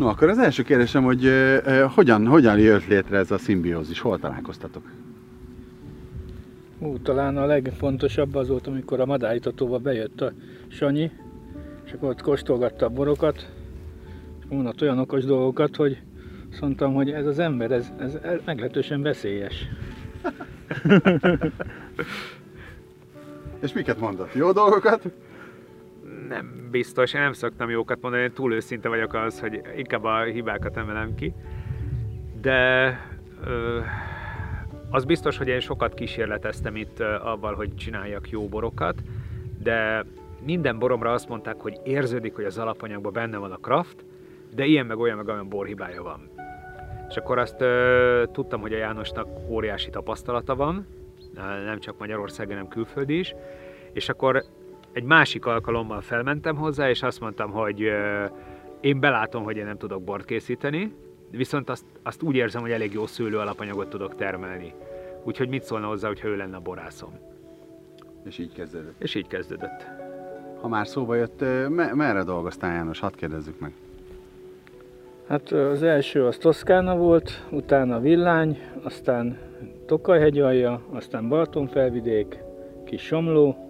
No, akkor az első kérdésem, hogy uh, hogyan, hogyan jött létre ez a szimbiózis? Hol találkoztatok? Ú, talán a legfontosabb az volt, amikor a madáritatóba bejött a Sanyi, és akkor ott kóstolgatta a borokat, és mondott olyan okos dolgokat, hogy azt mondtam, hogy ez az ember, ez, ez meglehetősen veszélyes. és miket mondott? Jó dolgokat? Nem biztos, én nem szoktam jókat mondani, én túl őszinte vagyok az, hogy inkább a hibákat emelem ki. De az biztos, hogy én sokat kísérleteztem itt avval, hogy csináljak jó borokat, de minden boromra azt mondták, hogy érződik, hogy az alapanyagban benne van a kraft, de ilyen meg olyan meg olyan borhibája van. És akkor azt tudtam, hogy a Jánosnak óriási tapasztalata van, nem csak Magyarországon, hanem külföldi is, és akkor egy másik alkalommal felmentem hozzá, és azt mondtam, hogy ö, én belátom, hogy én nem tudok bort készíteni, viszont azt, azt úgy érzem, hogy elég jó szőlő alapanyagot tudok termelni. Úgyhogy mit szólna hozzá, hogyha ő lenne a borászom? És így kezdődött. És így kezdődött. Ha már szóba jött, me- merre dolgoztál János? Hadd kérdezzük meg. Hát az első az Toszkána volt, utána Villány, aztán Tokajhegyalja, aztán Balatonfelvidék, Kis Somló,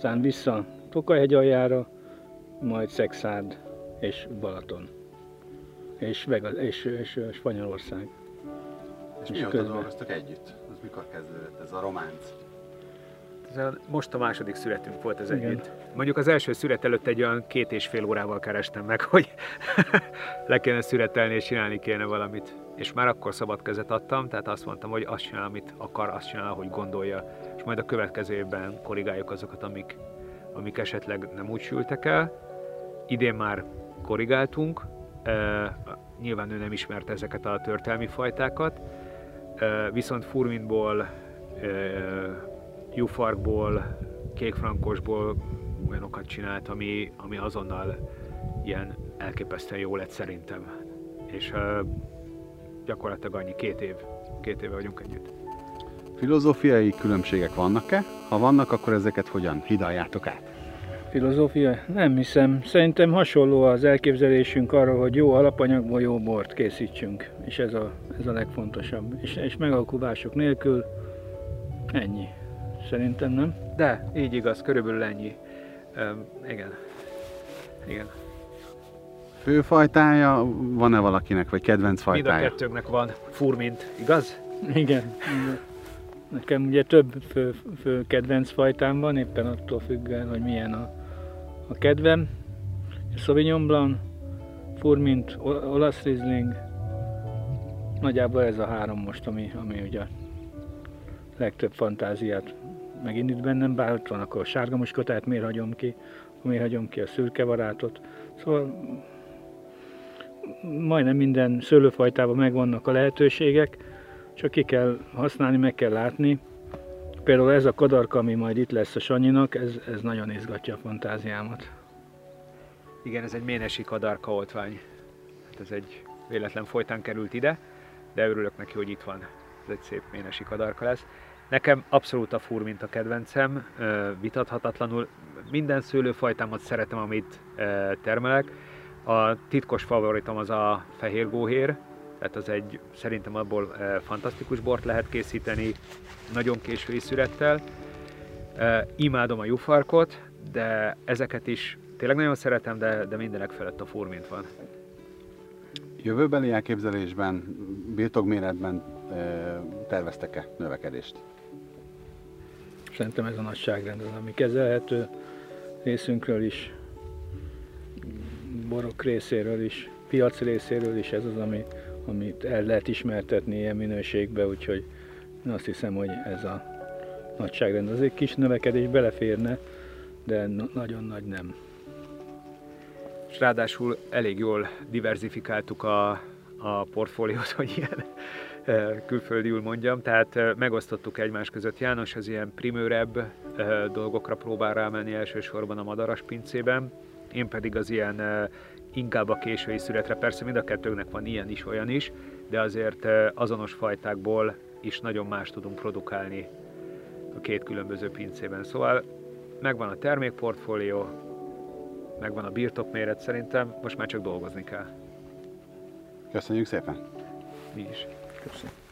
aztán vissza Tokajhegyaljára, majd Szexárd és Balaton és, Vegas, és, és Spanyolország. És, és mióta közben... dolgoztak együtt? Az mikor kezdődött ez a románc? Most a második születünk volt ez Igen. együtt. Mondjuk az első szület előtt egy olyan két és fél órával kerestem meg, hogy le kéne születelni és csinálni kéne valamit. És már akkor szabad kezet adtam, tehát azt mondtam, hogy azt csinál, amit akar, azt csinál, ahogy gondolja. És majd a következő évben korrigáljuk azokat, amik, amik esetleg nem úgy sültek el. Idén már korrigáltunk, nyilván ő nem ismerte ezeket a történelmi fajtákat, viszont furmintból, jufarkból, kékfrankosból olyanokat csinált, ami, ami azonnal ilyen elképesztően jó lett szerintem. És gyakorlatilag annyi, két év, két éve vagyunk együtt. Filozófiai különbségek vannak-e? Ha vannak, akkor ezeket hogyan hidaljátok át? filozófia? Nem hiszem. Szerintem hasonló az elképzelésünk arra, hogy jó alapanyagból jó bort készítsünk. És ez a, ez a legfontosabb. És, és megalkuvások nélkül ennyi. Szerintem nem? De, így igaz, körülbelül ennyi. Um, igen. Igen. Főfajtája van-e valakinek, vagy kedvenc fajtája? Mind a kettőnknek van furmint, igaz? Igen. Nekem ugye több fő, fő kedvenc fajtám van, éppen attól függően, hogy milyen a, a kedvem. Sauvignon Blanc, Furmint, olasz Riesling, nagyjából ez a három most, ami, ami ugye legtöbb fantáziát megindít bennem, bár ott van akkor a sárga muskotát, miért hagyom ki, miért hagyom ki a szürke varátot. Szóval majdnem minden szőlőfajtában megvannak a lehetőségek, csak ki kell használni, meg kell látni. Például ez a kadarka, ami majd itt lesz a Sanyinak, ez, ez nagyon izgatja a fantáziámat. Igen, ez egy ménesi kadarka oltvány. Hát ez egy véletlen folytán került ide, de örülök neki, hogy itt van. Ez egy szép ménesi kadarka lesz. Nekem abszolút a fur, mint a kedvencem, vitathatatlanul. Minden szőlőfajtámat szeretem, amit termelek. A titkos favoritom az a fehér góhér, tehát az egy, szerintem abból e, fantasztikus bort lehet készíteni, nagyon késői szürettel. E, imádom a jufarkot, de ezeket is tényleg nagyon szeretem, de, de mindenek felett a furmint van. Jövőbeli elképzelésben, birtokméretben e, terveztek-e növekedést? Szerintem ez a nagyságrend az, ami kezelhető részünkről is, borok részéről is, piac részéről is ez az, ami amit el lehet ismertetni ilyen minőségbe, úgyhogy én azt hiszem, hogy ez a nagyságrend az egy kis növekedés beleférne, de nagyon nagy nem. És ráadásul elég jól diversifikáltuk a, a portfóliót, hogy ilyen külföldiül mondjam, tehát megosztottuk egymás között. János az ilyen primőrebb dolgokra próbál rámenni elsősorban a madaras pincében, én pedig az ilyen inkább a késői születre. Persze mind a kettőnknek van ilyen is, olyan is, de azért azonos fajtákból is nagyon más tudunk produkálni a két különböző pincében. Szóval megvan a termékportfólió, megvan a birtokméret, szerintem most már csak dolgozni kell. Köszönjük szépen! Mi is. Köszönöm.